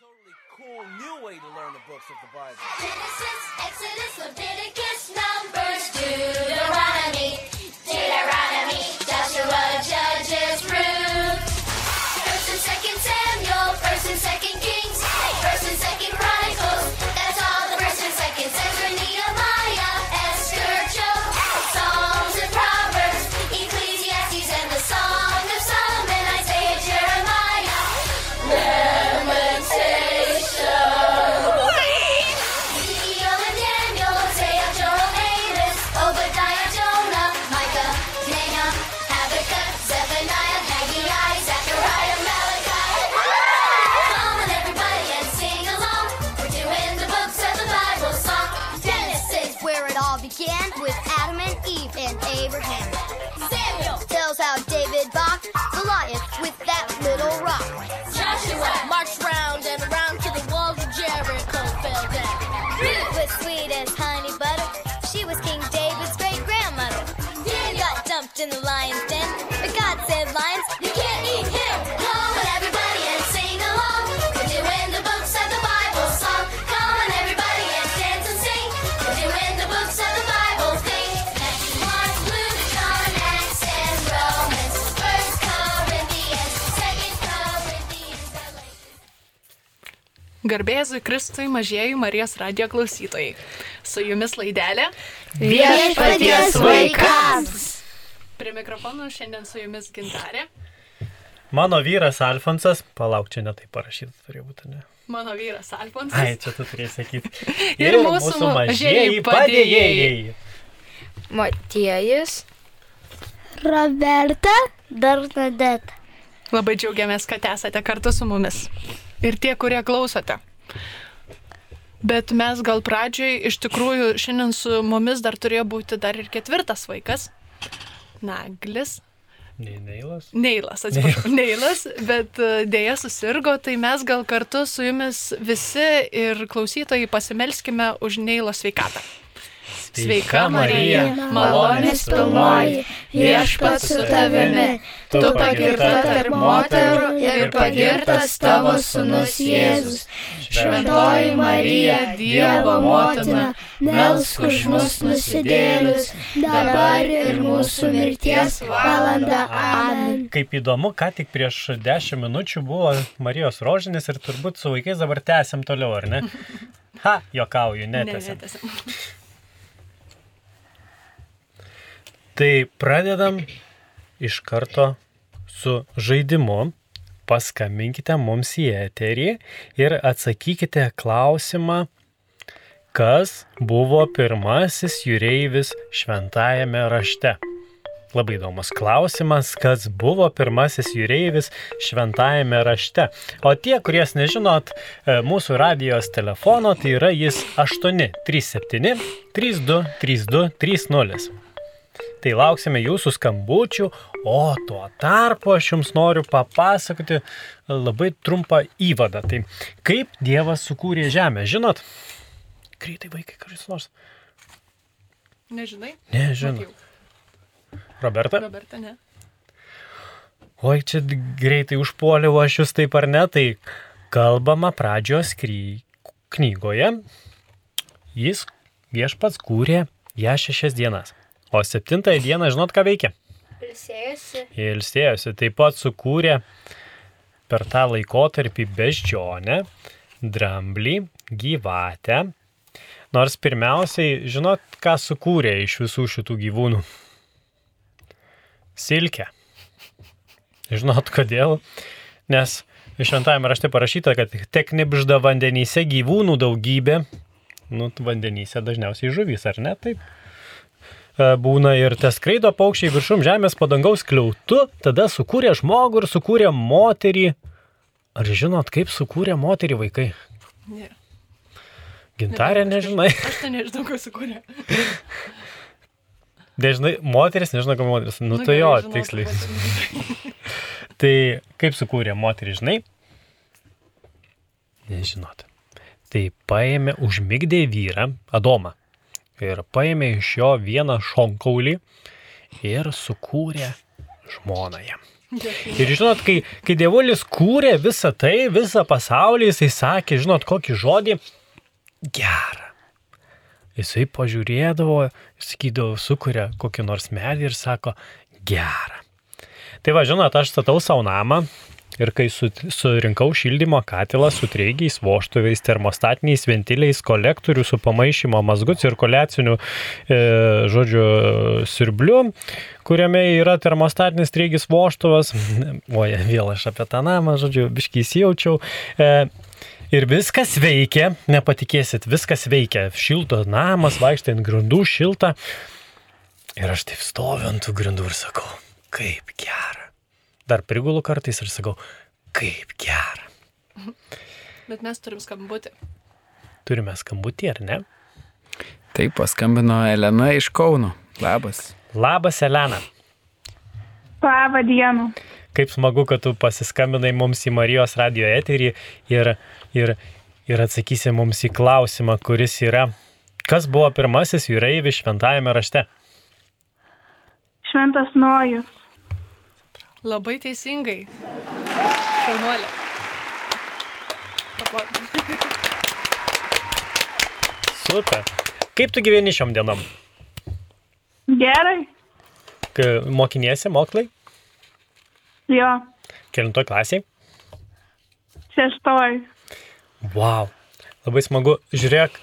totally cool new way to learn the books of the Bible. Genesis, Exodus, Leviticus, Numbers, Deuteronomy, Deuteronomy, Joshua, Judges, Ruth. First and Second Samuel, First and Second Garbėzui Kristui mažieji Marijos radio klausytojai. Su jumis laidelė. Viešpaties vaikams. Prie mikrofonų šiandien su jumis gintarė. Mano vyras Alfonsas, palauk, čia netai parašyta turėjo būti, ne? Mano vyras Alfonsas. Ai, čia tu turėjai sakyti. Ir mūsų mažieji padėjėjai. Motiejus. Roberta Bernadette. Labai džiaugiamės, kad esate kartu su mumis. Ir tie, kurie klausote. Bet mes gal pradžioj iš tikrųjų šiandien su mumis dar turėjo būti dar ir ketvirtas vaikas. Naglis. Ne, Neilas. Neilas, atsiprašau, Neilas, bet e, dėja susirgo, tai mes gal kartu su jumis visi ir klausytojai pasimelskime už Neilo sveikatą. Sveika Marija, malonės pilnoji, viešpats su tavimi, tu pagirta tarp moterų ir pagirtas tavo sunus Jėzus. Šventoji Marija, Dievo motina, melsk už mus nusidėlius, dabar ir mūsų mirties valanda. Amen. Kaip įdomu, ką tik prieš 10 minučių buvo Marijos rožinis ir turbūt su vaikais dabar tęsiam toliau, ar ne? Ha, jokauju, Ne, netęsiam. netęsiam. Tai pradedam iš karto su žaidimu. Paskambinkite mums į eterį ir atsakykite klausimą, kas buvo pirmasis jūreivis šventajame rašte. Labai įdomus klausimas, kas buvo pirmasis jūreivis šventajame rašte. O tie, kurie nežinot e, mūsų radijos telefono, tai yra jis 837 32 32 30. Tai lauksime jūsų skambučių, o tuo tarpu aš jums noriu papasakoti labai trumpą įvadą. Tai kaip Dievas sukūrė žemę, žinot? Greitai vaikai, kažkas nors. Nežinai? Nežinau. Roberta? Roberta, ne. Oi, čia greitai užpuoliau aš jūs taip ar ne, tai kalbama pradžios kry... knygoje. Jis viešpats kūrė ją šešias dienas. O septintąją dieną, žinot, ką veikia? Ilsėjusi. Ilsėjosi, taip pat sukūrė per tą laikotarpį beždžionę, dramblį, gyvatę. Nors pirmiausiai, žinot, ką sukūrė iš visų šitų gyvūnų? Silkę. Žinot kodėl? Nes šventajame rašte parašyta, kad tek nebžda vandenyse gyvūnų daugybė. Nu, vandenyse dažniausiai žuvys, ar ne? Taip būna ir tas skraido paukščiai viršum žemės padangaus kliautu, tada sukūrė žmogų ir sukūrė moterį. Ar žinot, kaip sukūrė moterį vaikai? Ne. Gintarė, nežinai. Aš tai nežinau, kas sukūrė. Nežinai, moteris, nežinau, ką moteris. Nu, tai gerai, jo, žinau, tiksliai. Tai kaip sukūrė moterį, žinai? Nežinot. Tai paėmė, užmigdė vyrą, Adomą. Ir paėmė iš jo vieną šonkaulį ir sukūrė žmoną jam. Ir žinot, kai, kai dievulis kūrė visą tai, visą pasaulį, jisai sakė, žinot, kokį žodį gerą. Jisai pažiūrėdavo, sakydavo, sukuria kokį nors medį ir sako, gerą. Tai va, žinot, aš statau savo namą ir kai su, surinkau šildymo katilą su treigiais, voštuviais, termostatiniais ventiliais, kolektorių su pamaišymo mazgu, cirkuliaciniu, e, žodžiu, sirbliu, kuriame yra termostatinis treigis voštuvas. Oje, vėl aš apie tą namą, žodžiu, biškiai įsijaučiau. E, Ir viskas veikia, nepatikėsit, viskas veikia. Šilto namas, vaikštai ant grindų, šilta. Ir aš taip stoviu ant tų grindų ir sakau, kaip gera. Dar prigulu kartais ir sakau, kaip gera. Bet mes turim skambutį. Turime skambutį, ar ne? Taip, paskambino Elena iš Kauno. Labas. Labas, Elena. Labą dieną. Kaip smagu, kad tu pasiskambinai mums į Marijos radio eterį ir, ir, ir atsakysi mums į klausimą, kuris yra, kas buvo pirmasis jūreivis šventajame rašte? Šventas Nojus. Labai teisingai. Šaunuolė. Super. Kaip tu gyveni šiom dienom? Gerai. Kai Mokiniesi, moklai? Jo. Kelintoj klasiai? Šeštoj. Wow. Labai smagu. Žiūrėk,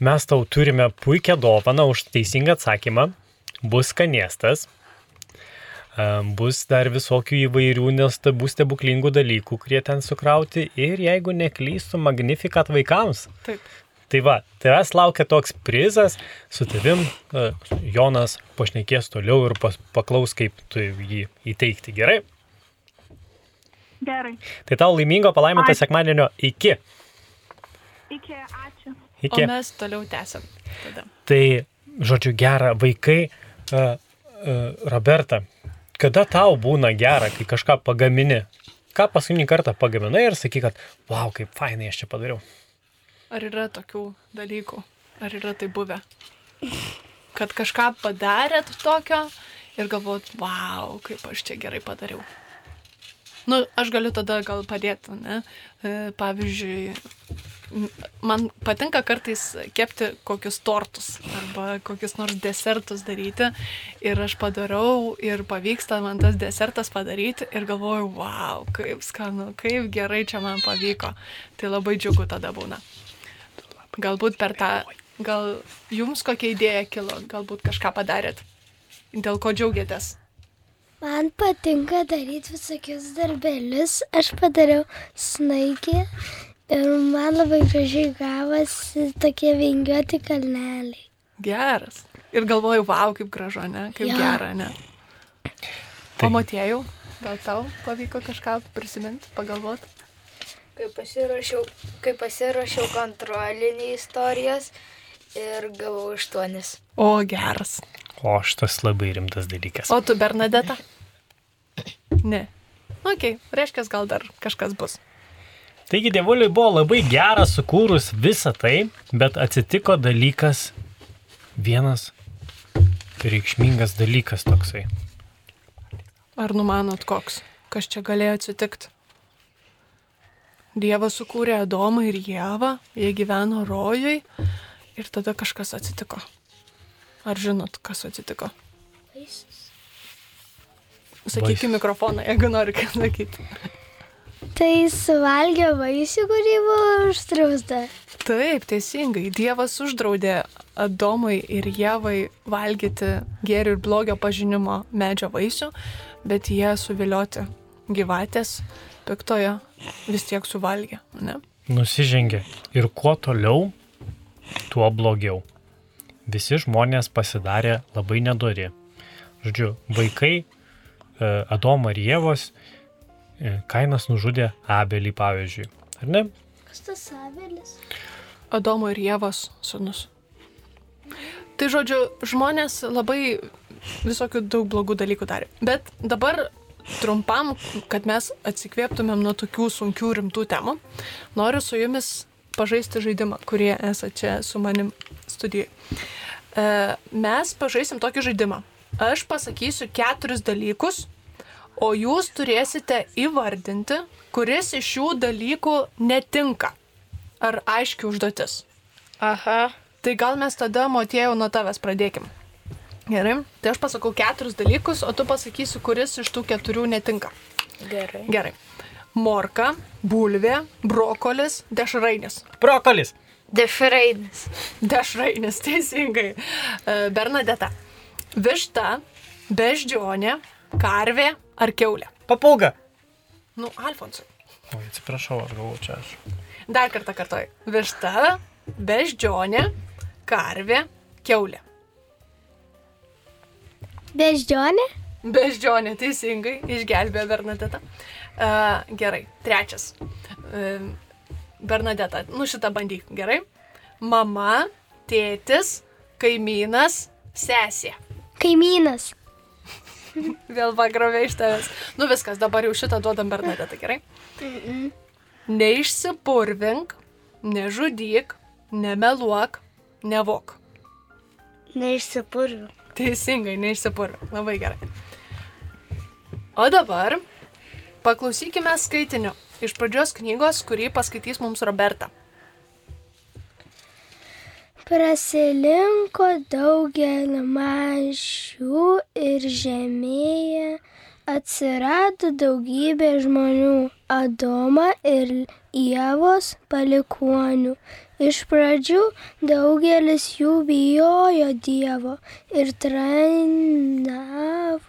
mes tau turime puikią dovaną už teisingą atsakymą. Bus skanėstas. Bus dar visokių įvairių nestabų stebuklingų dalykų, kurie ten sukrauti. Ir jeigu neklystų, magnifikat vaikams. Taip. Tai va, tavęs laukia toks prizas, su tavim e, Jonas pašnekės toliau ir paklaus, kaip tu jį įteikti. Gerai? Gerai. Tai tau laimingo palaiminto sekmadienio iki. Iki, ačiū. iki. O mes toliau tęsiam. Tada. Tai, žodžiu, gera, vaikai, uh, uh, Roberta, kada tau būna gera, kai kažką pagamini? Ką paskutinį kartą pagaminai ir sakai, kad, wow, kaip fainai aš čia padariau. Ar yra tokių dalykų? Ar yra tai buvę? Kad kažką padarėt tokio ir galvot, wow, kaip aš čia gerai padariau. Nu, aš galiu tada gal padėti, ne? E, Pavyzdžiui, man patinka kartais kepti kokius tortus arba kokius nors desertus daryti ir aš padarau ir pavyksta man tas desertas padaryti ir galvoju, wow, kaip skanu, kaip gerai čia man pavyko. Tai labai džiugu tada būna. Galbūt per tą, gal jums kokia idėja kilo, galbūt kažką padarėt, dėl ko džiaugiatės. Man patinka daryti visokius darbelius. Aš padariau snaigį ir man labai gražiai gavosi tokie vingiuoti kalneliai. Geras. Ir galvoju, wow, kaip gražu, ne? Kaip Jo. gera, ne? Tai- O matėjau, gal tau pavyko kažką prisiminti, pagalvoti? Kai pasirašiau, kai pasirašiau kontrolinį istorijos ir gavau aštuonis. O, geras. O šitas labai rimtas dalykas. O tu, Bernadeta? Ne. Ok, reiškia, gal dar kažkas bus. Taigi dievuliui buvo labai gera sukūrus visą tai, bet atsitiko dalykas, vienas reikšmingas dalykas toksai. Ar numanot koks? Kas čia galėjo atsitikti? Dievas sukūrė Adomą ir Jėvą, jie gyveno rojui ir tada kažkas atsitiko. Ar žinot, kas atsitiko? Sakyk į mikrofoną, jeigu nori ką sakyti. Tai suvalgė vaisių, kurį buvo uždrausta. Taip, teisingai. Dievas uždraudė Adomui ir Jėvai valgyti gėrio ir blogio pažinimo medžio vaisių, bet jie suvilioti gyvatės piktoje vis tiek suvalgė. Ne? Nusižengė. Ir kuo toliau, tuo blogiau. Visi žmonės pasidarė labai nedori. Žodžiu, vaikai e, Adomo ir Jėvos e, Kainas nužudė Abelį, pavyzdžiui. Ar ne? Kas tas abelis? Adomo ir Jėvos sunus. Tai žodžiu, žmonės labai visokių daug blogų dalykų darė. Bet dabar trumpam, kad mes atsikvėptumėm nuo tokių sunkių rimtų temų, noriu su jumis pažaisti žaidimą, kurie esate čia su manim studijai. E, mes pažaisim tokį žaidimą. Aš pasakysiu keturis dalykus, O jūs turėsite įvardinti, kuris iš šių dalykų netinka. Ar aiški užduotis? Aha. Tai gal mes tada, Motėjau, nuo tavęs pradėkim. Gerai, tai aš pasakau keturis dalykus, o tu pasakysi, kuris iš tų keturių netinka. Gerai. Gerai. Morka, bulvė, brokolis, dešrainis. Brokolis. Dešrainis. Dešrainis, teisingai. E, Bernadeta. Višta, beždžionė, karvė ar keulė. Papūga. Nu, Alfonsai. O, atsiprašau, aš galvoju čia aš. Dar kartą kartoju. Višta, beždžionė, karvė, keulė. Beždžionė? Beždžionė, teisingai, išgelbėjo Bernadeta. Uh, gerai, trečias. Uh, Bernadeta, nu šitą bandyk, gerai. Mama, tėtis, kaimynas, sesė. Kaimynas. Vėl pagrovė iš tavęs. Nu viskas, dabar jau šitą duodam Bernadetą, gerai? Neišsipurvink, nežudyk, nemeluok, nevok. Neišsipurviu. Teisingai, neišsipurvink. Labai gerai. O dabar paklausykime skaitinio iš pradžios knygos, kurį paskaitys mums Roberta. Prasilinko daugelį mažių ir žemėje atsirado daugybė žmonių - Adoma ir Ievos palikuonių. Iš pradžių daugelis jų bijojo Dievo ir tarnavo,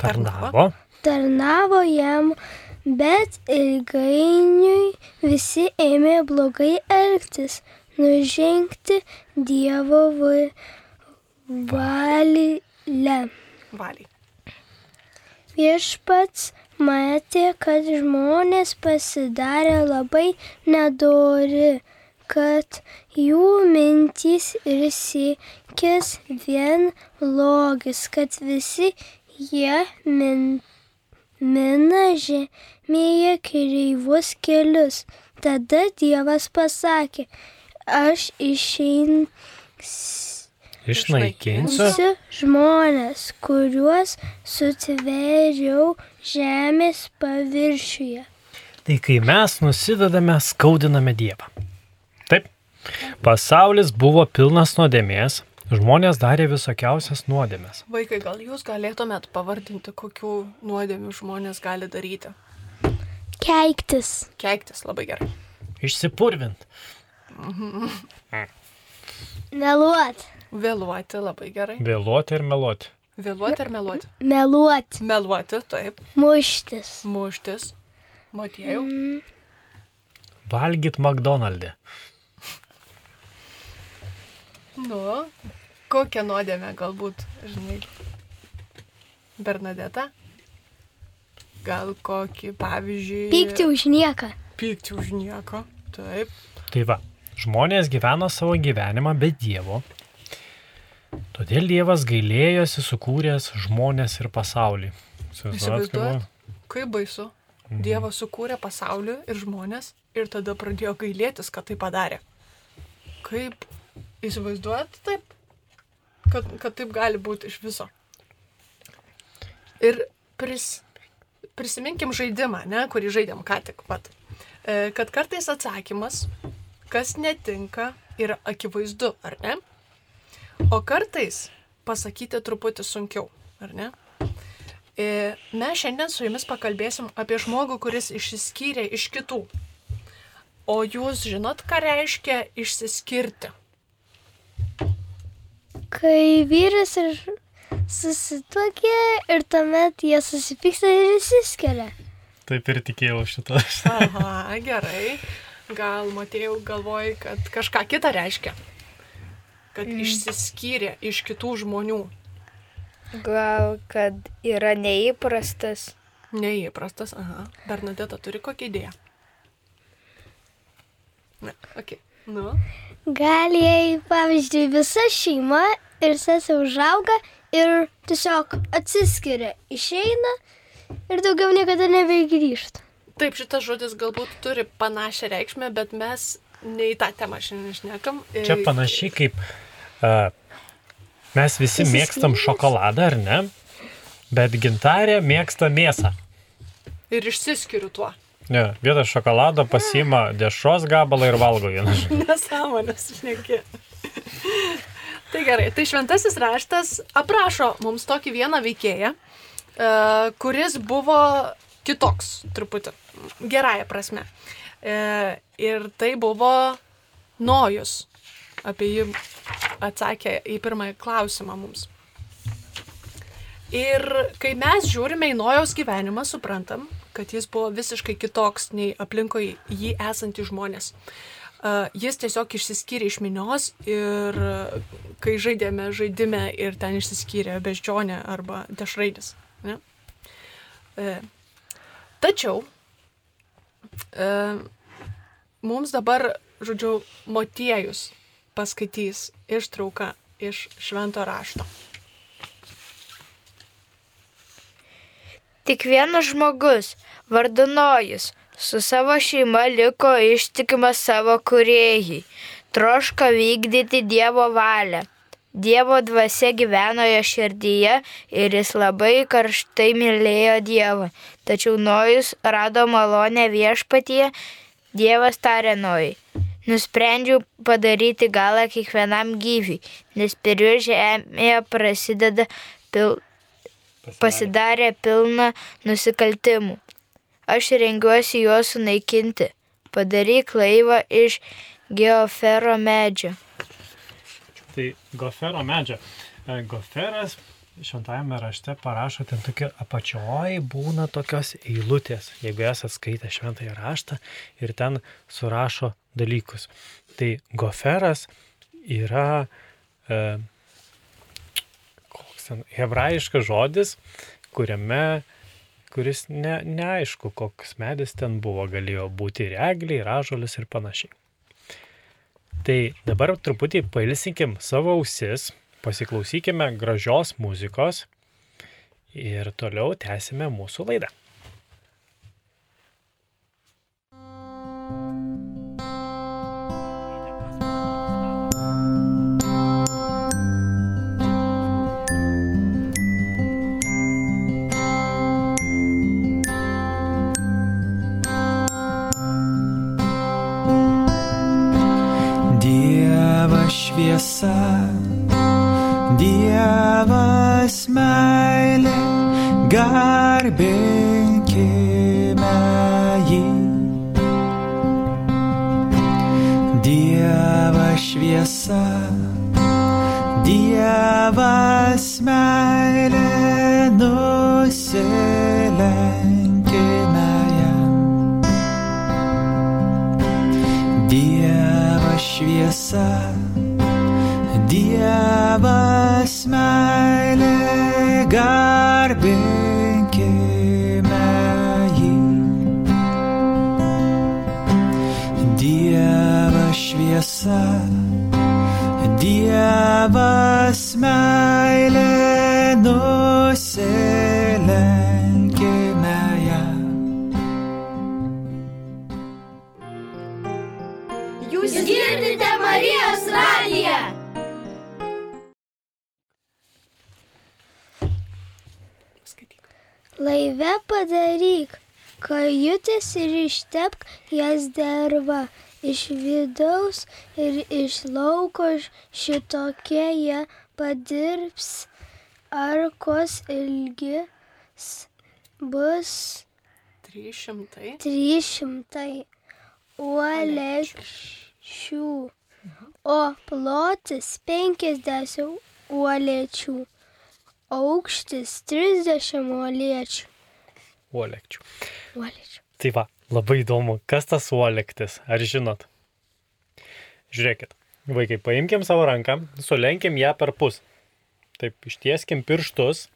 Tarnavo. Tarnavo jam, bet ilgainiui visi ėmė blogai elgtis, nužengti Dievo va- valią. Valiai. Viešpats matė, kad žmonės pasidarė labai nedori, kad jų mintys ir siekis vien logis, kad visi jie min, mina žemėje kreivus kelius. Tada Dievas pasakė, aš išeinu. Išnaikinsiu. Žmonės, kuriuos sutvėriau žemės paviršiuje. Tai kai mes nusidedame, skaudiname Dievą. Taip. Pasaulis buvo pilnas nuodėmės, žmonės darė visokiausias nuodėmės. Vaikai, gal jūs galėtumėt pavardinti, kokių nuodėmių žmonės gali daryti? Keiktis. Keiktis labai gerai. Išsipurvint. Meluot. Vėluoti labai gerai. Vėluoti ir meluoti. Vėluoti ar meluoti? Meluot. Meluoti, taip. Muštis. Muštis. Matėjau. Valgyt McDonald'e. Nu, kokią nuodėmę galbūt, žinai, Bernadeta? Gal kokį, pavyzdžiui... Pykti už nieką. Pykti už nieko. Taip. Tai va, žmonės gyveno savo gyvenimą be Dievo. Todėl Dievas gailėjosi sukūręs žmonės ir pasaulį. Įsivaizduojat, kaip baisu. Dievas sukūrė pasaulį ir žmonės ir tada pradėjo gailėtis, kad tai padarė. Kaip įsivaizduojat taip, kad, kad taip gali būti iš viso. Ir pris, prisiminkim žaidimą, ne, kurį žaidėm ką tik pat. E, kad kartais atsakymas, kas netinka, yra akivaizdu, ar ne? O kartais pasakyti truputį sunkiau, ar ne? E, Mes šiandien su jumis pakalbėsim apie žmogų, kuris išsiskyrė iš kitų. O jūs žinot, ką reiškia išsiskirti? Kai vyras ir susituokė ir tuomet jie susipyksta ir išsiskiria. Taip ir tikėjau šitą. Aha, gerai. Gal Matėjau galvoji, kad kažką kitą reiškia. Kad mm. išsiskyrė iš kitų žmonių. Gal, kad yra neįprastas. Neįprastas, aha. Bernadeta turi kokią idėją? Ne, ok. Nu. Gal jei, pavyzdžiui, visa šeima ir sesė užauga ir tiesiog atsiskiria, išeina ir daugiau niekada nebegrįžta. Taip, šitas žodis galbūt turi panašią reikšmę, bet mes ne į tą temą šiandien šnekam. Čia panašiai kaip uh, mes visi mėgstam šokoladą, ar ne? Bet gintarė mėgsta mėsą. Ir išsiskiriu tuo. Ne, vietoj šokolado pasima dešros gabalą ir valgo vieną. Nesąmonės, šneki. tai gerai, tai šventasis raštas aprašo mums tokį vieną veikėją, e, kuris buvo kitoks truputį, gerąją prasme. E, ir tai buvo Nojus. Apie jį atsakė į pirmąjį klausimą mums. Ir kai mes žiūrime į Nojaus gyvenimą, suprantam, kad jis buvo visiškai kitoks nei aplinkoje jį esantys žmonės. Jis tiesiog išsiskyrė iš minios ir kai žaidėme žaidime ir ten išsiskyrė beždžionė arba dešraidis. Ne? Uh, tačiau uh, mums dabar, žodžiu, motiejus paskaitys ištrauką iš švento rašto. Tik vienas žmogus, vardu Nojus, su savo šeima liko ištikimas savo kuriejai, troško vykdyti Dievo valią. Dievo dvasia gyveno jo širdyje ir jis labai karštai mylėjo Dievą. Tačiau Nojus rado malonę viešpatyje, Dievas tarė Nojui. Nusprendžiau padaryti galą kiekvienam gyviui, nes per jų žemėje prasideda pil... pasidarė pilna nusikaltimų. Aš rengiuosi juos sunaikinti. Padaryk laivą iš geofero medžio. Tai gofero medžio. E, Goferas šventajame rašte parašo ten tokia apačioj būna tokios eilutės, jeigu esate skaitę šventąją raštą ir ten surašo dalykus. Tai goferas yra e, ten hebrajiškas žodis, kuriame kuris ne, neaišku, koks medis ten buvo, galėjo būti ir egliai, ir ažolis ir panašiai. Tai dabar truputį pailsinkim savo ausis, pasiklausykime gražios muzikos ir toliau tęsime mūsų laidą. Šviesa, Dievas meilė, garbinkime jį. Dievas šviesa, Dievas meilė, nusilenkime jam. Dievas šviesa, Tavas meilė gali. Kajutės ir ištepk jas derva. Iš vidaus ir iš lauko šitokie jie padirbs. Arkos ilgis bus 300. 300 uolekčių, o plotis 50 uolekčių, aukštis 30 uolekčių. Uolekčių. Uolekčių. Tai va, labai įdomu, kas tas uolektis, ar žinot? Žiūrėkit, vaikai, paimkim savo ranką, sulenkim ją per pus. Taip, ištieskim pirštus,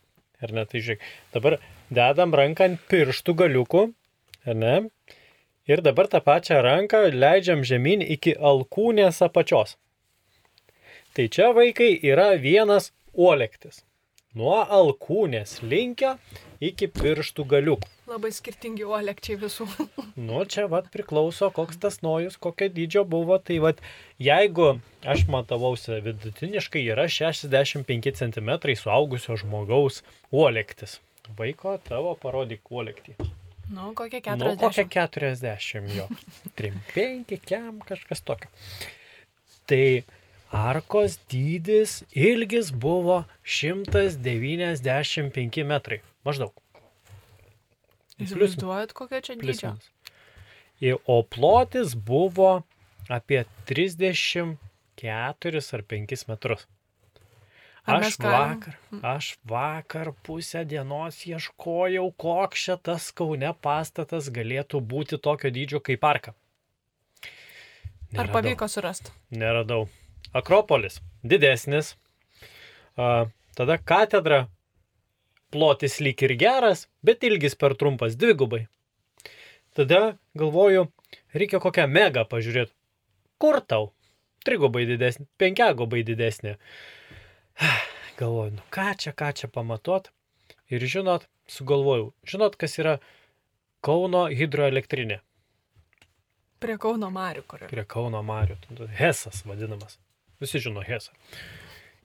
ar ne, tai žiūrėk, dabar dedam ranką ant pirštų galiukų, ar ne? Ir dabar tą pačią ranką leidžiam žemyn iki alkūnės apačios. Tai čia vaikai yra vienas uolektis. Nuo alkūnės linkio iki pirštų galiukų. Labai skirtingi uolekčiai visų. Nu, čia vat priklauso, koks tas nojus, kokio dydžio buvo. Tai vat, jeigu aš matavausi vidutiniškai yra 65 cm suaugusio žmogaus uolektis. vaiko tavo parodyk kolektyv. Nu, kokie Nu, 40. kokia 40 jo. 3, 5, kiam, kažkas tokio. Tai arkos dydis, ilgis buvo 195 metrai. Maždaug. Įsivaizduojat, kokia čia dydžio? O plotis buvo apie 34 ar 5 metrus. Ar Aš vakar, aš vakar pusę dienos ieškojau, koks šitas Kaune pastatas galėtų būti tokio dydžio kaip parka. Ar Neradau. pavyko surasti? Neradau. Akropolis. Didesnis. Tada katedra. Plotis lyg ir geras, bet ilgis per trumpas dvigubai. Tada galvoju, reikia kokią megą pažiūrėti. Kur tau? Trigubai didesnė, penkiagubai didesnė. Galvoju, nu ką čia, ką čia pamatot. Ir žinot, sugalvojau, žinot, kas yra Kauno hidroelektrinė. Prie Kauno Marių, kur yra. Prie Kauno Marių. Hesas vadinamas. Visi žino Hesą.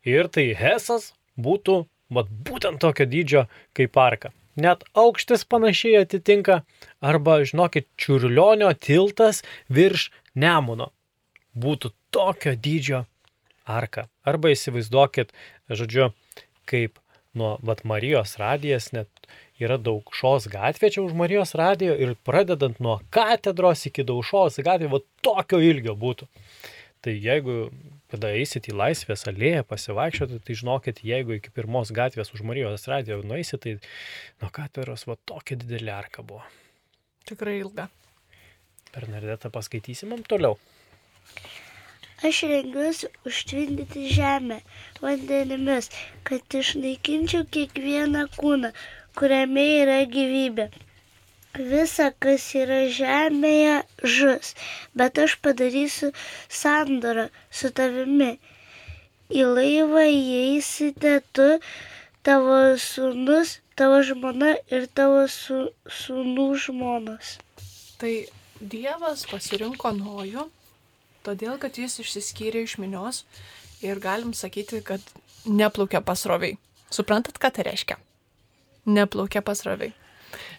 Ir tai Hesas būtų vat, būtent tokio dydžio kaip parka. Net aukštis panašiai atitinka, arba, žinokit, čiurlionio tiltas virš Nemuno. Būtų tokio dydžio arka. Arba įsivaizduokit, žodžiu, kaip nuo Vat Marijos radijas net yra daugšos gatvė čia už Marijos radijo ir pradedant nuo katedros iki daušos gatvė, va tokio ilgio būtų. Tai jeigu kada eisit į Laisvės alėją pasivaikščioti, tai žinokit, jeigu iki pirmos gatvės už Marijos radijo nueisit, tai nuo katedros va tokia didelė arka buvo. Tikrai ilga. Bernadeta paskaitysim mums toliau. Aš rengiuosi užtvindyti žemę vandenimis, kad išnaikinčiau kiekvieną kūną, kuriame yra gyvybė. Visa, kas yra žemėje, žus, bet aš padarysiu sandorą su tavimi. Į laivą įeisite tu, tavo sūnus, tavo žmona ir tavo su, sūnų žmonos. Tai Dievas pasirinko Nojų, todėl kad jis išsiskyrė iš minios ir galim sakyti, kad neplaukė pasroviai. Suprantat, ką tai reiškia? Neplaukė pasroviai.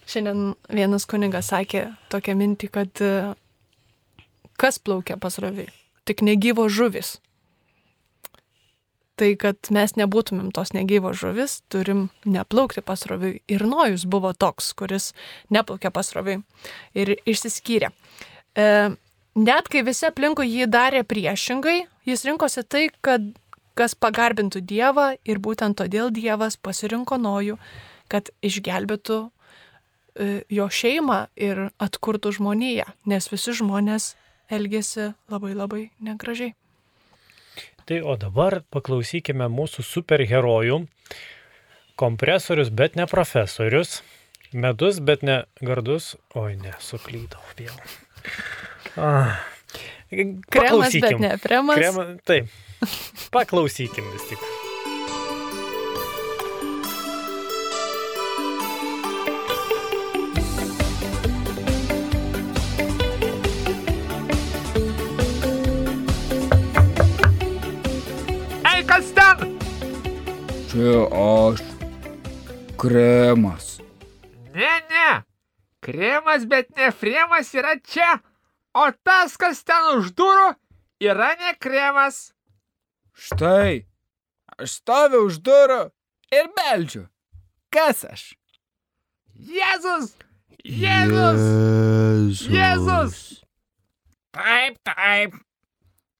Šiandien vienas kunigas sakė tokią mintį, kad e, kas plaukia pasroviai? Tik negyvo žuvis. Tai kad mes nebūtumėm tos negyvos žuvis, turim neplaukti pasroviui. Ir Nojus buvo toks, kuris neplaukė pasroviui ir išsiskyrė. E, net kai visi aplinkui jį darė priešingai, jis rinkosi tai, kad kas pagarbintų Dievą ir būtent todėl Dievas pasirinko Nojų, kad išgelbėtų jo šeimą ir atkurtų žmoniją, nes visi žmonės elgėsi labai labai negražiai. Tai o dabar paklausykime mūsų superherojų. Kompresorius, bet ne profesorius. Medus, bet ne gardus. Oi, ne, suklydau vėl. Ah. Kremas, bet ne fremas. Krema, taip. Paklausykim vis tik. Čia aš. Kremas. Ne, ne. Kremas, bet ne fremas yra čia. O tas, kas ten už durų, yra ne kremas. Štai. Aš stoviu už durų ir beldžiu. Kas aš? Jėzus! Jėzus! Jėzus! Taip, taip.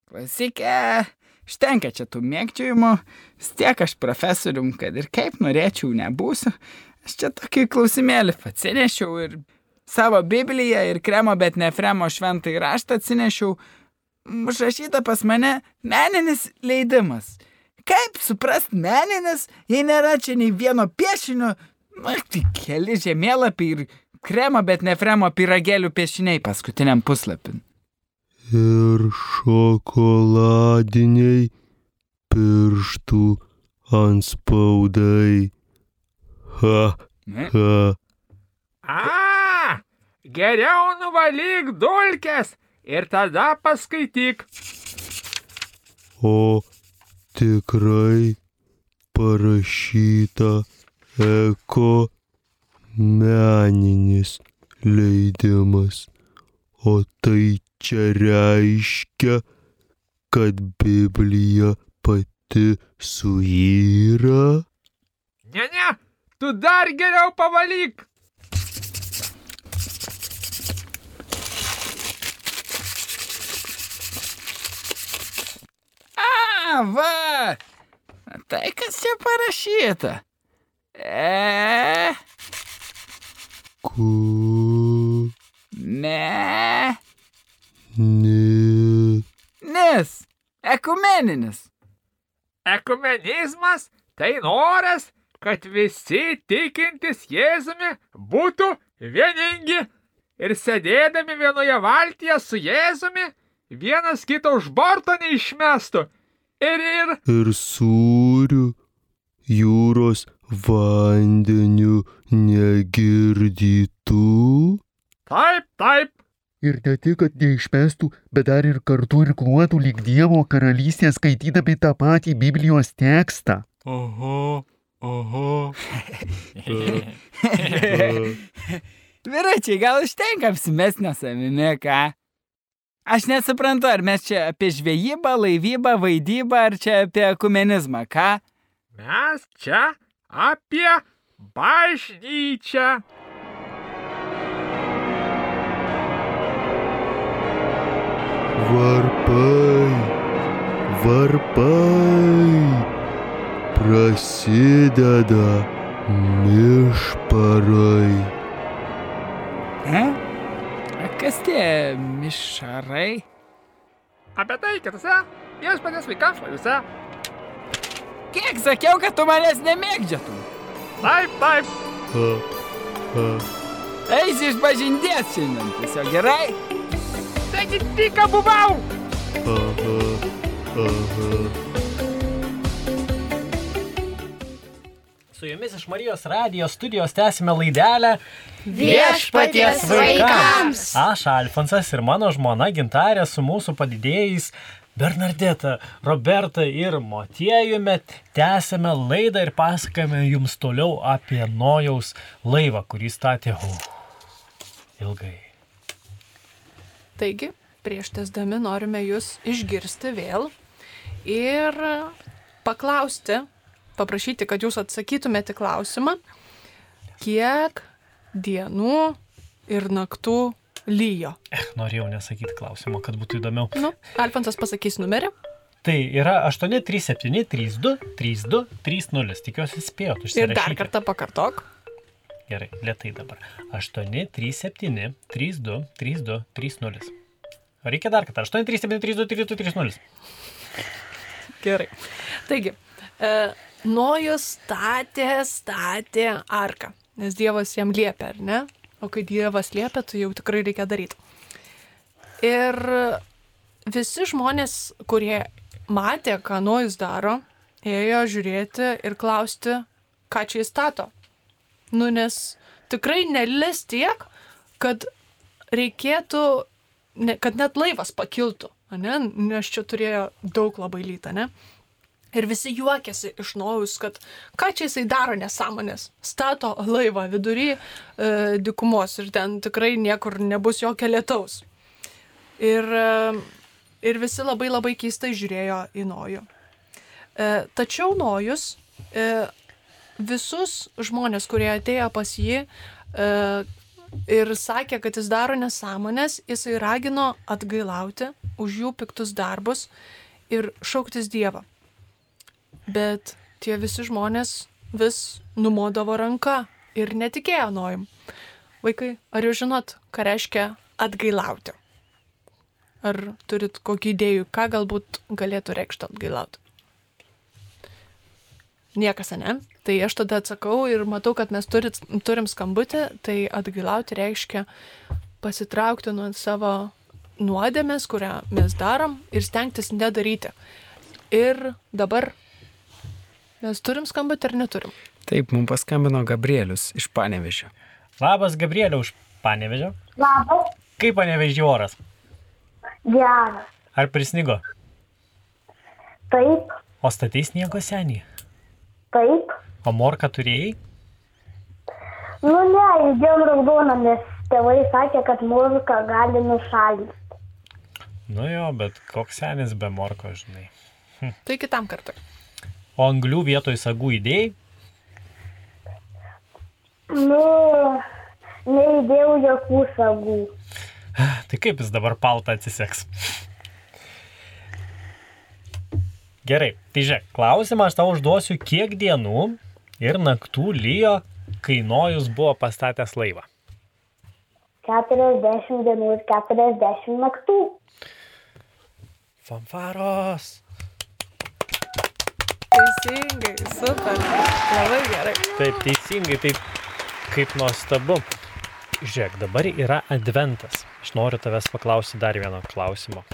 Klasikė. Štenka čia tų mėgčiojimų. Vis tiek aš profesorium, kad ir kaip norėčiau, nebūsiu. Aš čia tokį klausimėlį atsinešiau ir savo Bibliją ir kremo, bet ne fremo šventą raštą atsinešiau. Užrašyta pas mane meninis leidimas. Kaip suprast meninis, jei nėra čia nei vieno piešinio, na, tai keli žemėlapiai ir kremo, bet ne fremo piragėlių piešiniai paskutiniam puslapin. Ir šokoladiniai pirštų anspaudai. Ha, ha. A, geriau nuvalyk dulkes ir tada paskaityk. O tikrai parašyta eko meninis leidimas. O tai čia reiškia, kad Biblija pati suyra? Ne, ne, tu dar geriau pavalyk. A, va. Tai kas čia parašyta? E. Ku. Ne. Ne. Nes. Ekumeninis. Ekumenizmas tai noras, kad visi tikintis Jėzumi būtų vieningi ir sėdėdami vienoje valtyje su Jėzumi vienas kito už borto neišmestų. Ir ir Ir sūrių jūros vandeniu negirdytų. taip, taip. Ir ne tik, kad neišmestų, bet dar ir kartu ir kluotų lyg Dievo karalystė skaitydami tą patį Biblijos tekstą. Oho, oho. Vyručiai, gal užtenka apsimesnio savimi, ką? Aš nesuprantu, ar mes čia apie žvejybą, laivybą, vaidybą, ar čia apie ekumenizmą, ką? Mes čia apie bažnyčią. Varpai, varpai, prasideda mišparai. E? A kas tie mišarai? Apie tai kitose viešpatės vaikams laidose. Kiek sakiau, kad tu manęs nemėgdžiatum? Taip, taip. Eisi iš bažinties šiandien, tiesiog gerai? Taigi tik buvau. Aha, aha. Su jumis iš Marijos radijos studijos tęsime laidelę Viešpaties vaikams. Aš Alfonsas ir mano žmona Gintarė su mūsų padidėjais Bernardeta, Roberta ir Motiejumi tęsime laidą ir pasakame jums toliau apie Nojaus laivą, kurį statė uh, ilgai. Taigi, prieš tesdami norime jūs išgirsti vėl ir paklausti, paprašyti, kad jūs atsakytumėte klausimą, kiek dienų ir naktų lyjo. Eh, norėjau nesakyti klausimo, kad būtų įdomiau. Nu, Alfonsas pasakys numerį. Tai yra 837 32 32 30. Tikiuosi spėjot Ir užsirašyti. dar kartą pakartok. Gerai, lietai dabar. 837 32 32 30. Reikia dar kartą. 837 32 32 30. Gerai. Taigi, e, Nojus statė, statė arką, nes Dievas jam liepia, ar ne? O kai Dievas liepia, tai jau tikrai reikia daryti. Ir visi žmonės, kurie matė, ką Nojus daro, ėjo žiūrėti ir klausti, ką čia jis stato. Nu, nes tikrai nelis tiek, kad reikėtų, ne, kad net laivas pakiltų, ane? nes čia turėjo daug labai lytą, ne? Ir visi juokiasi iš naujus, kad ką čia jisai daro nesąmonės. Stato laivą vidury e, dikumos ir ten tikrai niekur nebus jokio lietaus. Ir, e, ir visi labai labai keistai žiūrėjo į nojų. E, tačiau nojus e, visus žmonės, kurie atėjo pas jį e, ir sakė, kad jis daro nesąmonės, jisai ragino atgailauti už jų piktus darbus ir šauktis Dievą. Bet tie visi žmonės vis numodavo ranką ir netikėjo nojim. Vaikai, ar jūs žinot, ką reiškia atgailauti? Ar turit kokį idėjų, ką galbūt galėtų reikšti atgailauti? Niekas, ne? Tai aš tada atsakau ir matau, kad mes turit, turim skambutį, tai atgailauti reiškia pasitraukti nuo savo nuodėmės, kurią mes darom ir stengtis nedaryti. Ir dabar mes turim skambutį ar neturim? Taip, mums paskambino Gabrielius iš Panevežio. Labas, Gabrieliau, iš Panevežio. Labas, Kaip Panevežio oras? geras. Ar prisnigo? Taip, O statai sniego senį? taip, O morką turėjai? Nu ne, įdėjom raudoną, nes tėvai sakė, kad muzika gali nušalinti. Nu jo, bet koks senis be morko, žinai. Tai kitam kartui. O anglių vietoj sagų idėjai? Nu, neįdėjau jokių sagų. Tai kaip jis dabar paltą atsiseks? Gerai, tai žiūrėk, klausimą aš tau užduosiu, kiek dienų ir naktų lyjo, kai Nojus buvo pastatęs laivą. 40 dienų ir 40 naktų. Fanfaros. Teisingai, super. Labai gerai. Taip, teisingai, taip kaip nuostabu. Žiūrėk, dabar yra adventas. Aš noriu tavęs paklausti dar vieno klausimo.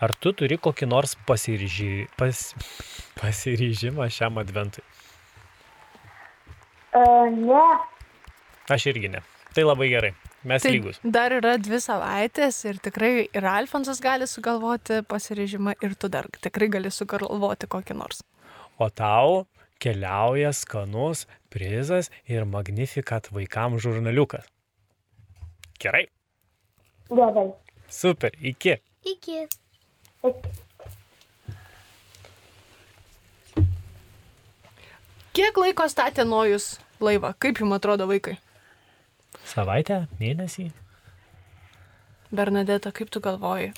Ar tu turi kokį nors pasiryži... pas... pasiryžimą šiam adventui? Uh, ne, Aš irgi ne. Tai labai gerai. Mes Tai lygus. dar yra dvi savaitės ir tikrai ir Alfonsas gali sugalvoti pasirežimą ir tu dar tikrai gali sugalvoti kokį nors. O tau keliauja skanus prizas ir magnifikat vaikams žurnaliukas. Gerai. gerai. Super. Iki. Iki. Kiek laiko statė Nojus laivą? Kaip jums atrodo vaikai? Savaitę, mėnesį. Bernadeta, kaip tu galvoji?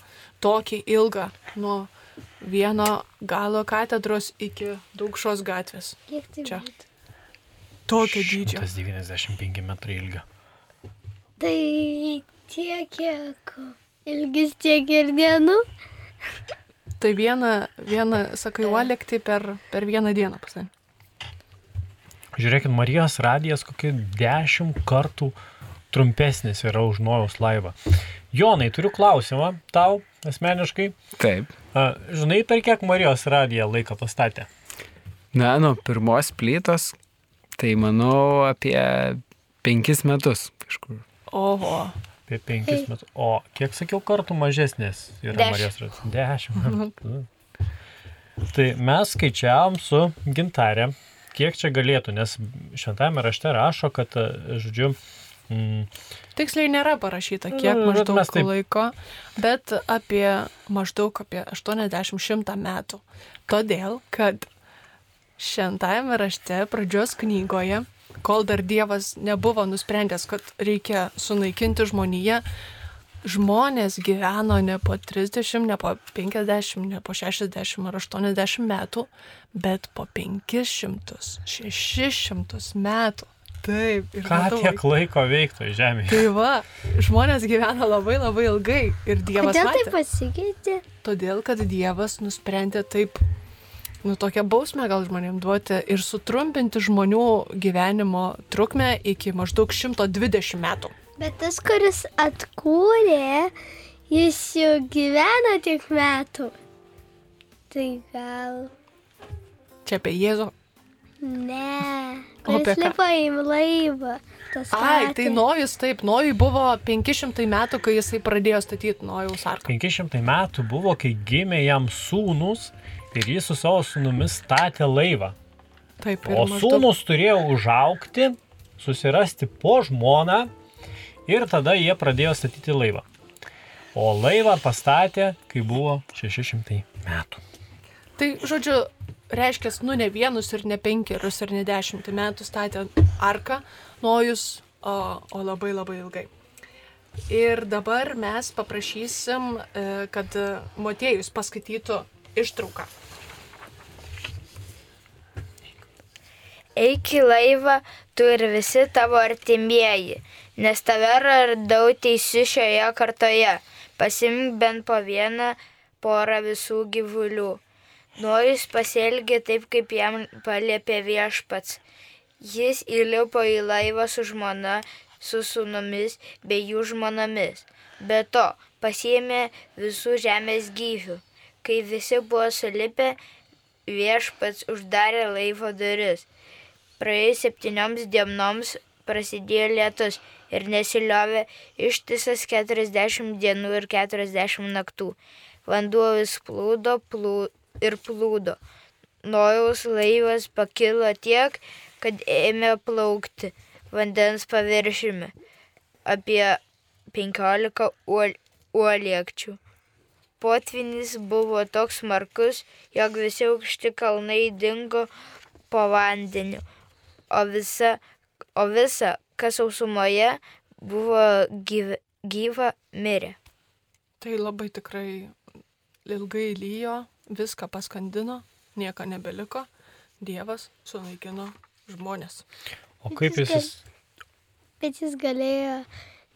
Tokį ilgą nuo vieno galo katedros iki daugšos gatvės. Kiek tai Čia. Tokio dydžio. 195 metrai ilgio. Tai tiek, kiek ilgis tiek ir dienų. Tai vieną, vieną sakai, uolekti per, per vieną dieną pasan. Žiūrėkit, Marijos radijas kokį dešimt kartų trumpesnis yra už Nojaus laivą. Jonai, turiu klausimą tau asmeniškai. Taip. A, žinai, per kiek Marijos radiją laiką pastatė? Na, nuo pirmos plytos, tai manau apie penkis metus kažkur. Oho. Apie penkis metus. O kiek sakiau kartų mažesnės yra Dešimt. Marijos radijas? Dešimt. tai mes skaičiavom su gintarė, kiek čia galėtų, nes šventame rašte rašo, kad, a, žodžiu, mm, Tiksliai nėra parašyta, kiek Nu, bet maždaug taip- laiko, bet apie maždaug apie 80-100 metų. Todėl, kad šventajame rašte pradžios knygoje, kol dar Dievas nebuvo nusprendęs, kad reikia sunaikinti žmoniją, žmonės gyveno ne po 30, ne po 50, ne po 60 ar 80 metų, bet po 500, 600 metų. Taip, ir ką matau, tiek laiko veiktų žemėje. Tai va, žmonės gyvena labai labai ilgai ir Dievas Kodėl matė. tai pasikeitė? Todėl, kad Dievas nusprendė taip, nu tokią bausmę gal žmonėm duoti ir sutrumpinti žmonių gyvenimo trukmę iki maždaug 120 metų. Bet tas, kuris atkūrė, jis jau gyvena tiek metų. Tai gal. Čia apie Jėzų. Ne. Kuris ką? lipa į laivą. Ai, statė. tai Nojus taip, Nojui buvo 500 metų, kai jisai pradėjo statyti Nojaus arką. 500 metų buvo, kai gimė jam sūnus ir jis su savo sūnumis statė laivą. Taip, ir O maždaug- sūnus turėjo užaukti, susirasti po žmoną ir tada jie pradėjo statyti laivą. O laivą pastatė, kai buvo 600 metų. Tai, žodžiu, reiškia, nu ne vienus ir ne penkerius ir ne dešimtį metų statė arką Nojus, o, o labai labai ilgai. Ir dabar mes paprašysim, e, kad Motiejus paskaitytų ištrauką. Eik į laivą, tu ir visi tavo artimieji, nes tave radau teisiu šioje kartoje. Pasimk bent po vieną porą visų gyvulių. Nojus pasielgė taip, kaip jam paliepė viešpats. Jis įlipo į laivą su žmona, su sunomis bei jų žmonomis. Be to, pasiėmė visų žemės gyvių. Kai visi buvo sulipę, viešpats uždarė laivo duris. Praėjus septynioms dienoms prasidėjo lietus ir nesiliovė ištisas 40 dienų ir 40 naktų. Vanduo vis plūdo plū, ir plūdo. Nojaus laivas pakilo tiek, kad ėmė plaukti. vandens paviršiumi. Apie 15 uol, uoliekčių. Potvinis buvo toks smarkus, jog visi aukšti kalnai dingo po vandeniu, o visa, o visa kas sausumoje buvo gyva, gyva, mirė. Tai labai tikrai ilgai lyjo, viską paskandino, nieko nebeliko, Dievas sunaikino žmonės. O kaip jis... gal- Bet jis galėjo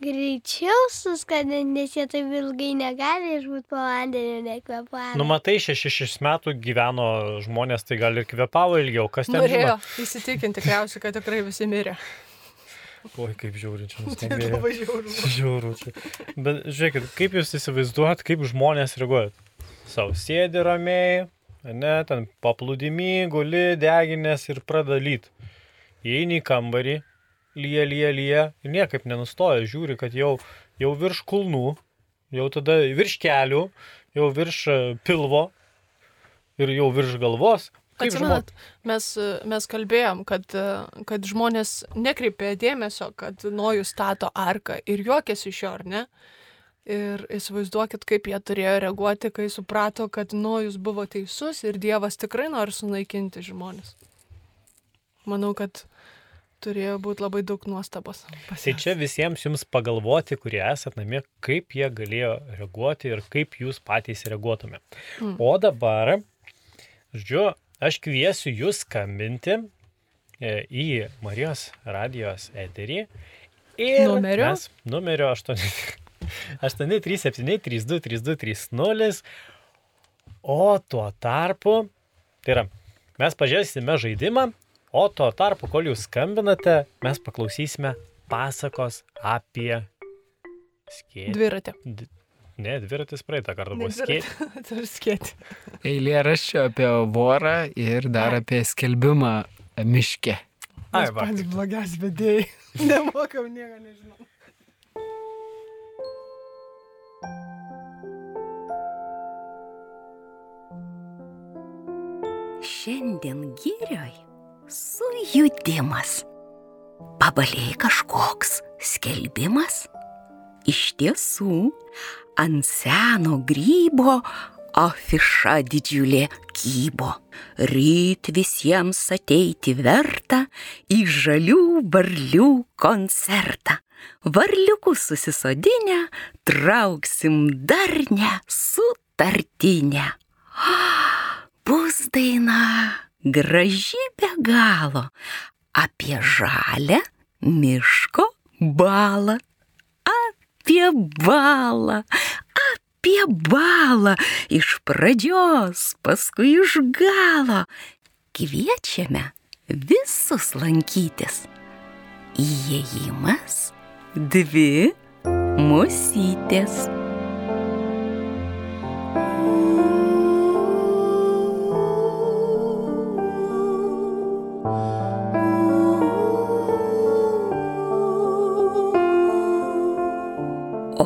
greičiau suskandinti, nes jie taip ilgai negali išbūti po vandeniu nekvepavę. Nu, matai, šešis šešis metų gyveno žmonės, tai gal ir kvepavo ilgiau, kas ten Norėjo žino. įsitikinti tikriausiai, kad tikrai visi mirė. Oi, kaip žiauri čia Tai nuskambėjo. labai žiauru. Žiauru čia. Bet žiūrėkit, kaip jūs įsivaizduojat, kaip žmonės reaguoja? Sau sėdi ramiai, ne, ten paplūdimi, guli, deginės ir pradeda lyt. Įeini į kambarį, lyja, lyja, lyja ir niekaip nenustoja, žiūri, kad jau, jau virš kulnų, jau tada virš kelių, jau virš e, pilvo ir jau virš galvos. Kaip Atsimenat, mes, mes kalbėjom, kad, kad žmonės nekreipė dėmesio, kad Nojus stato arką ir juokėsi iš jo, ar ne? Ir įsivaizduokit, kaip jie turėjo reaguoti, kai suprato, kad Nojus buvo teisus ir Dievas tikrai nori sunaikinti žmonės. Manau, kad turėjo būti labai daug nuostabos. Tai čia visiems jums pagalvoti, kurie esate namie, kaip jie galėjo reaguoti ir kaip jūs patys reaguotume. Mm. O dabar, žodžiu, aš kviesiu jūs skambinti e, į Marijos radijos eterį. Ir Numeriu? Mes, numerio 8. 837-32-3230. O tuo tarpu, tai yra, mes pažiūrėsime žaidimą, o tuo tarpu, kol jūs skambinate, mes paklausysime pasakos apie skėtį. Dviratį. D... Ne, dviratis praeitą kartą buvo Ne skėtį. dviratį, tai ir skėti. Eilėraščio apie vorą ir dar apie skelbimą miške. Ai, va. pats blogas vedėjai. Nemokau, nieko nežinau. Šiandien gyrioj sujudimas. Pabaliai kažkoks skelbimas. Iš tiesų, ant seno grybo afiša didžiulė kybo. Ryt visiems ateiti verta į žalių varlių koncertą. Varliukus susisodinę, trauksim darnę sutartinę. Bus daina graži be galo apie žalę miško balą. Apie balą, apie balą iš pradžios, paskui iš galo. Kviečiame visus lankytis. Įėjimas dvi musytės.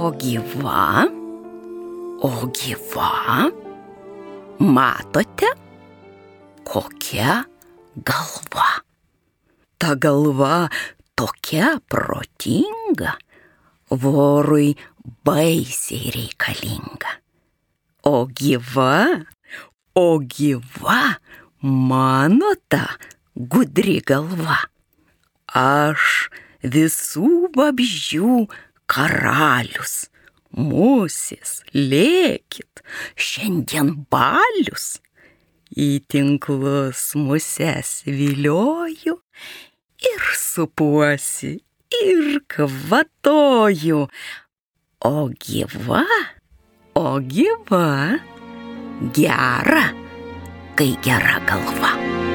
O gyva, o gyva, matote, kokia galva. Ta galva tokia protinga, vorui baisiai reikalinga. O gyva, o gyva, mano ta gudri galva. Aš visų vabzdžių karalius. Musis, lėkit, šiandien balius. Į tinklus muses vilioju ir supuosi, ir kvatoju. O gyva, o gyva, gera, kai gera galva.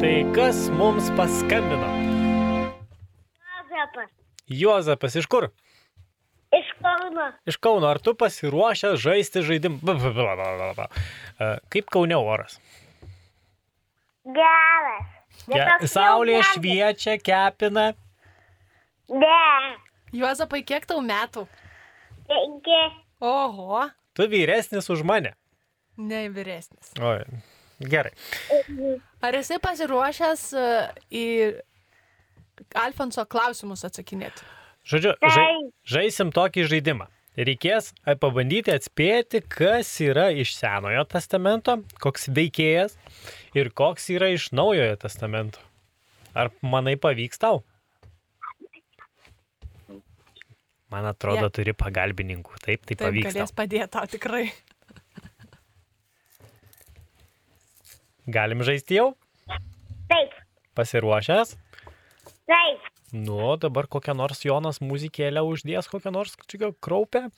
Tai kas mums paskambino? Juozapas Juozapas iš kur? iš Kauno. Iš Kauno. Ar tu pasiruošęs žaisti žaidimą? E, Kaip Kaune oras? Geras. Toks Saulė šviečia, kepina. Ne. Juozapai, kiek tau metų? Penki. Oho. Tu vyresnis už mane. Ne vyresnis. Oi, gerai. Ar esi pasiruošęs e, į Alfonso klausimus atsakinėti? Žodžiu, žai, žaisim tokį žaidimą. Reikės pabandyti atspėti, kas yra iš Senojo testamento, koks veikėjas ir koks yra iš Naujojo testamento. Ar manai pavyks tau? Man atrodo, Je- turi pagalbininkų. Taip, tai Taip, pavyks. galės Tau. padėti tau tikrai. Galim žaisti jau? Taip, Pasiruošęs? taip. Nu, dabar kokią nors Jonas muzikėlę uždės, kokią nors čia kraupę.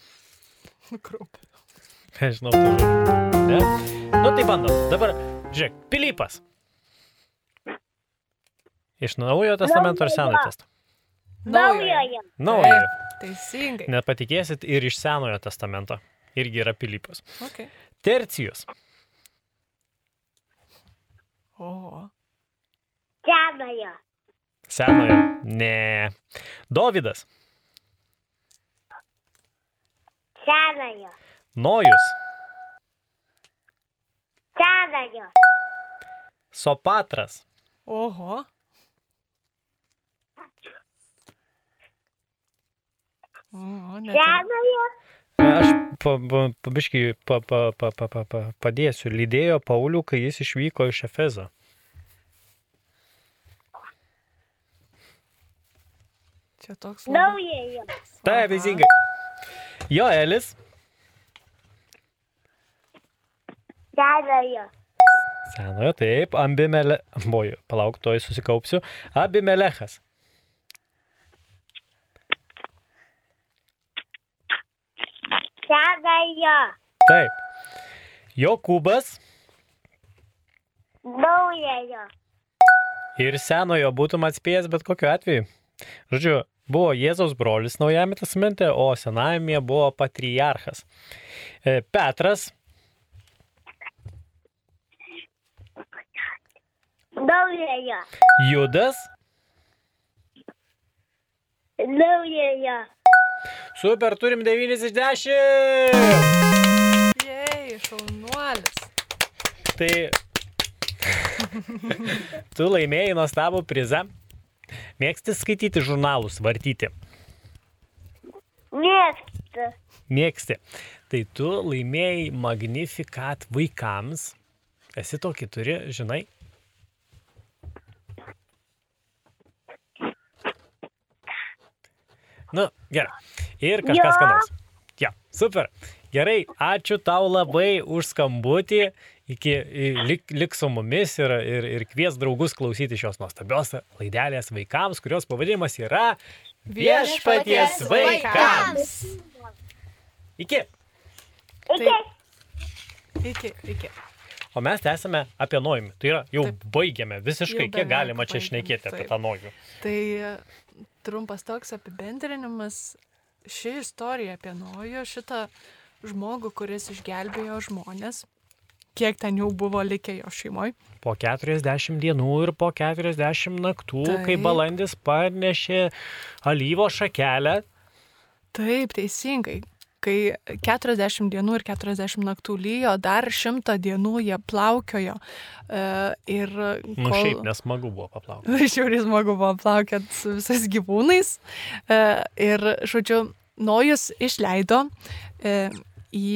Kraupė. Nežinau, tu. Ne? Nu, tai bandom. Dabar, žiūrėk, Pilypas. Iš naujojo testamento ar senojo Naujojo. testamento? Naujojo. Naujojo. Teisingai. Nepatikėsit ir iš senojo testamento. Irgi yra Pilypas. Okay. Tercijus. O. Senojo. Senojo. Ne. Dovydas. Senojo. Nojus. Senojo. Sopatras. Oho. O, ir- Senojo. Aš pabiškai pa, pa, pa, pa, pa, pa, padėsiu. Lydėjo Paulių, kai jis išvyko iš Efezo. Čia toks. Naujojo. Taip, teisingai. Joelis. Senojo. Senojo, taip. Ambimele. Boju, palauk, toj susikaupsiu. Abimelechas. Senojo. Taip. Jokūbas. Naujojo. Ir senojo būtum atspėjęs bet kokiu atveju. Žodžiu, buvo Jėzaus brolis Naujame testamente, o Senajame buvo patriarchas. E, Petras, Naujojo. Judas, Naujojo. Super, turim 9 iš 10. Jei, šaunuolis. Tai tu laimėjai nuostabų prizą. Mėgsti skaityti žurnalus, vartyti. Mėgstu. Mėgsti. Tai tu laimėjai Magnificat vaikams. Esi tokį turi, žinai? Nu, gerai. Ir kažkas Jo. skanaus. Ja, super. Gerai, ačiū tau labai už skambutį. Iki, lik, lik su mumis ir, ir, ir kvies draugus klausyti šios nuostabios laidelės vaikams, kurios pavadinimas yra Viešpaties vaikams. Iki. Iki. Iki, iki. O mes tęsime apie nojimį. Tai yra, jau Taip. baigėme visiškai, Jau kiek galima čia baigėm, šnekėti apie taip. tą nojimį. Tai e, trumpas toks apibendrinimas. Ši istorija apie Nojų, šitą žmogų, kuris išgelbėjo žmonės, kiek ten jau buvo likę jo šeimoje. Po 40 dienų ir po 40 naktų, Taip. kai balandis parnešė alyvo šakelę, Taip, teisingai. Kai 40 dienų ir 40 naktų lyjo, dar 100 dienų jie plaukiojo. e, Ir nu šiaip nesmagu buvo paplaukti. Šiaurės smagu buvo plaukiant su visais gyvūnais. E, Ir, žodžiu, Nojus išleido e, į,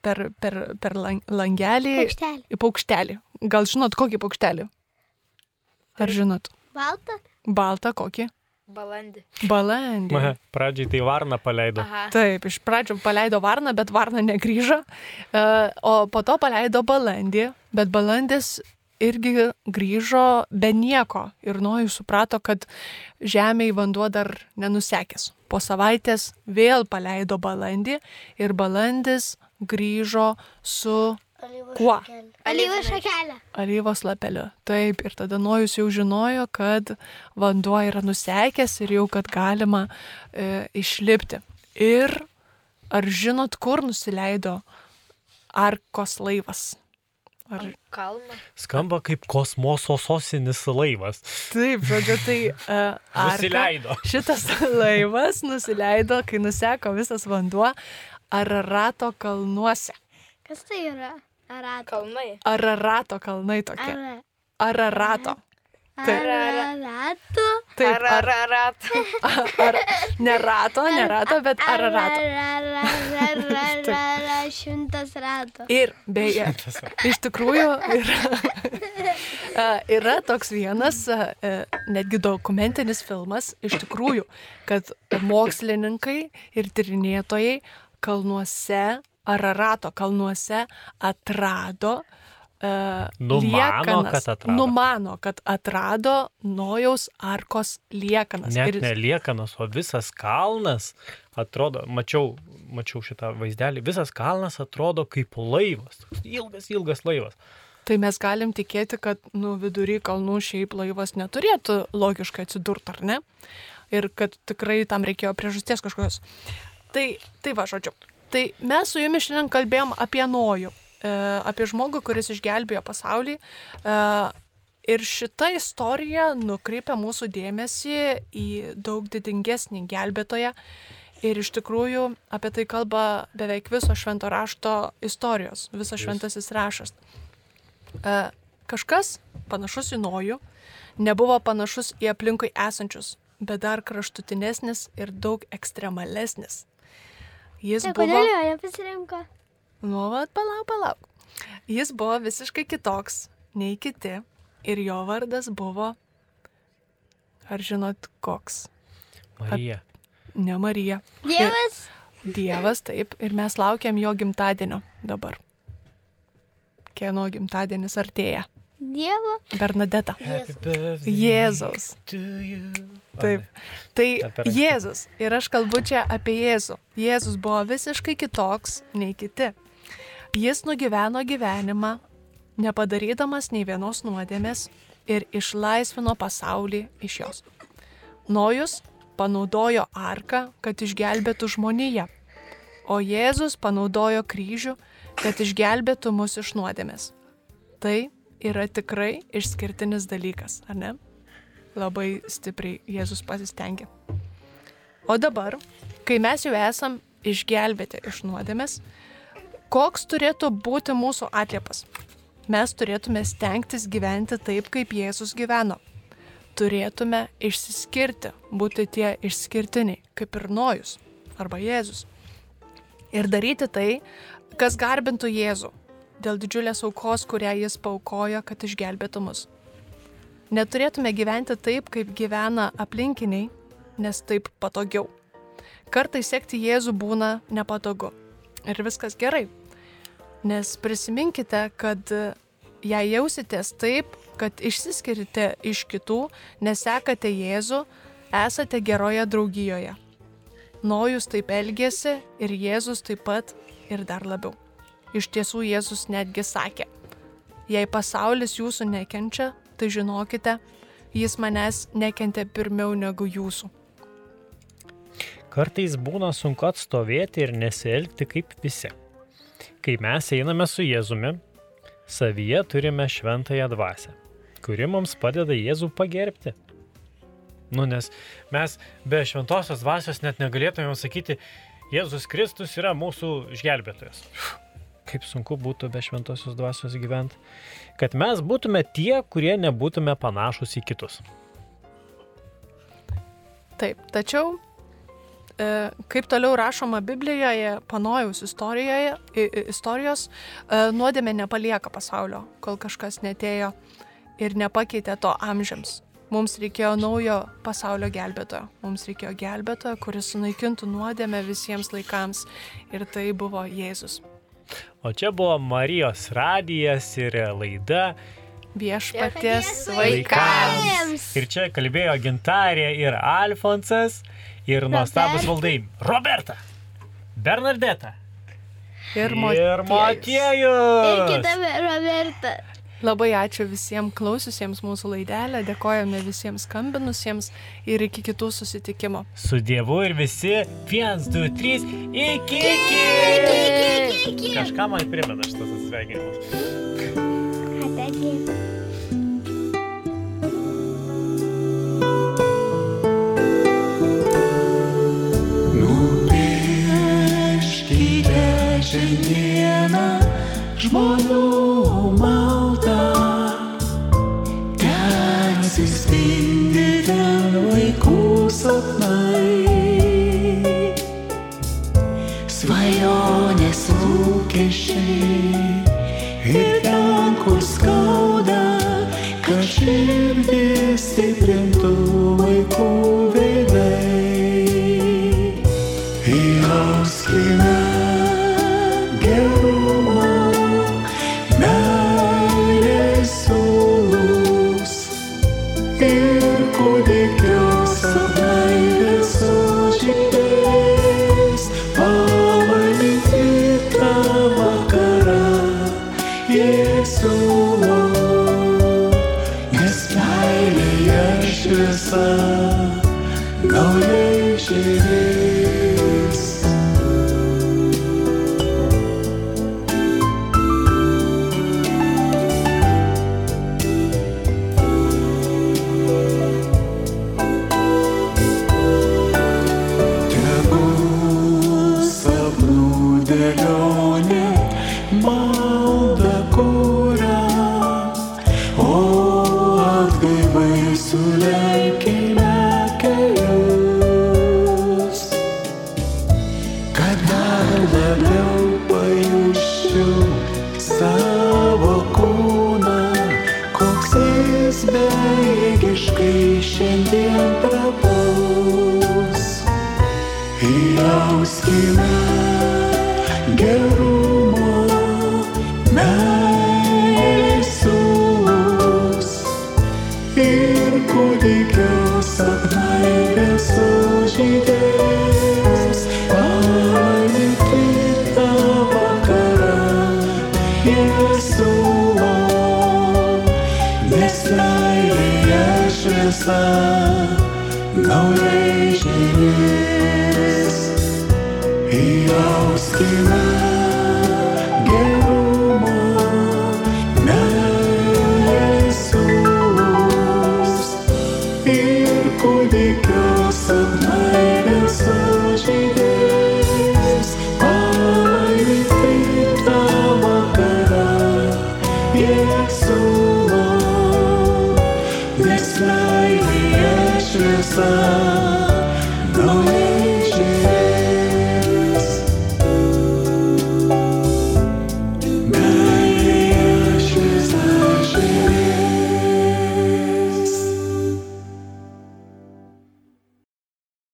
per, per, per lang- langelį. Paukštelį. Į paukštelį. Gal žinot, kokį paukštelį? Ar žinot? Balta? Baltą kokį? Balandį. Balandį. Aha, Pradžiai tai varną paleido. Aha. Taip, iš pradžių paleido varną, bet varna negrįžo. E, O po to paleido balandį, bet balandis irgi grįžo be nieko. Ir Nojus suprato, kad žemėje vanduo dar nenusekęs. Po savaitės vėl paleido balandį ir balandis grįžo su kuo? Alyvos šakelė. Alyvos lapeliu. Taip, ir tada Nojus jau žinojo, kad vanduo yra nusekęs ir jau kad galima e, išlipti. Ir ar žinot, kur nusileido Arkos laivas? Ar... Kalną. Skamba kaip kosmoso sosinis laivas. Taip, žodžiu, tai uh, Nusileido. Šitas laivas nusileido, kai nuseko visas vanduo Ararato kalnuose. Kas tai yra? Arato. Kalnai. Ararato kalnai tokie. Ara- Ararato. Ararato. Taip. Ar, Ararato. ar, ne rato, ne rato, bet ararato. Šimtas rato. Ir beje, iš tikrųjų yra, a, yra toks vienas a, netgi dokumentinis filmas, iš tikrųjų, kad mokslininkai ir tyrinėtojai kalnuose, Ararato kalnuose atrado a, Numano, liekanas. kad atrado. Numano, kad atrado Nojaus arkos liekanas. Net Ir- ne liekanos, o visas kalnas atrodo, mačiau, mačiau šitą vaizdelį, visas kalnas atrodo kaip laivas. Ilgas, ilgas laivas. Tai mes galim tikėti, kad nu, vidury kalnų šiaip laivas neturėtų logiškai atsidurti, ar ne? Ir kad tikrai tam reikėjo priežasties kažkokios. Tai, tai va, žodžiu. Tai mes su jumis šiandien kalbėjom apie Nojų, e, apie žmogų, kuris išgelbėjo pasaulį. E, ir šita istorija nukreipia mūsų dėmesį į daug didingesnį gelbėtoją. Ir iš tikrųjų apie tai kalba beveik viso švento rašto istorijos, visas šventasis rašas. E, kažkas panašus į nojų nebuvo panašus į aplinkui esančius, bet dar kraštutinesnis ir daug ekstremalesnis. Jis Tai buvo... kodėl jo nepasirinko? Nu, vat, palauk, palauk. Jis buvo visiškai kitoks nei kiti ir jo vardas buvo... Ar žinot koks? Marija. Ne Marija. Dievas? Ir, dievas, taip. Ir mes laukiam jo gimtadienio dabar. Kieno gimtadienis artėja? Dievo? Bernadeta. You. Taip. Tai. Jėzus. Ir aš kalbu čia apie Jėzų. Jėzus buvo visiškai kitoks nei kiti. Jis nugyveno gyvenimą, nepadarydamas nei vienos nuodėmės ir išlaisvino pasaulį iš jos. Nojus panaudojo arką, kad išgelbėtų žmoniją, o Jėzus panaudojo kryžių, kad išgelbėtų mus iš nuodėmės. Tai yra tikrai išskirtinis dalykas, ar ne? Labai stipriai Jėzus pasistengė. O dabar, kai mes jau esam išgelbėti iš nuodėmės, koks turėtų būti mūsų atliepas? Mes turėtume stengtis gyventi taip, kaip Jėzus gyveno. Turėtume išsiskirti, būti tie išskirtiniai, kaip ir Nojus arba Jėzus. Ir daryti tai, kas garbintų Jėzų dėl didžiulės aukos, kurią jis paukojo, kad išgelbėtų mus. Neturėtume gyventi taip, kaip gyvena aplinkiniai, nes taip patogiau. Kartais sekti Jėzų būna nepatogu. Ir viskas gerai. Nes prisiminkite, kad jei jausitės taip, kad išsiskirite iš kitų, nesekate Jėzų, esate geroje draugijoje. Nojus taip elgėsi ir Jėzus taip pat ir dar labiau. Iš tiesų Jėzus netgi sakė, jei pasaulis jūsų nekenčia, tai žinokite, jis manęs nekentė pirmiau negu jūsų. Kartais būna sunku atstovėti ir nesielgti kaip visi. Kai mes einame su Jėzumi, savyje turime šventąją dvasę, kuri mums padeda Jėzų pagerbti. Nu, nes mes be šventosios dvasios net negalėtumėm sakyti, Jėzus Kristus yra mūsų išgelbėtojas. Kaip sunku būtų be šventosios dvasios gyventi. Kad mes būtume tie, kurie nebūtume panašus į kitus. Taip, tačiau, e, kaip toliau rašoma Biblijoje, panojaus istorijos, e, nuodėmė nepalieka pasaulio, kol kažkas netėjo ir nepakeitė to amžiams. Mums reikėjo naujo pasaulio gelbėtojo. Mums reikėjo gelbėtojo, kuris sunaikintų nuodėmę visiems laikams. Ir tai buvo Jėzus. O čia buvo Marijos radijas ir laida Viešpaties vaikams. Ir čia kalbėjo Gintarė ir Alfonsas ir nuostabus valdai Roberta, Bernardeta Ir ir Motiejus. Motiejus. Ir kitame Roberta. Labai ačiū visiems klausiusiems mūsų laidelę, dėkojame visiems skambinusiems ir iki kitų susitikimo. Su Dievu ir visi 1, 2, 3, iki, iki. iki. Kažką man primena šitas atsisveikinimas. Nupieškite šiandieną sapnai. Lūkesčiai ir more.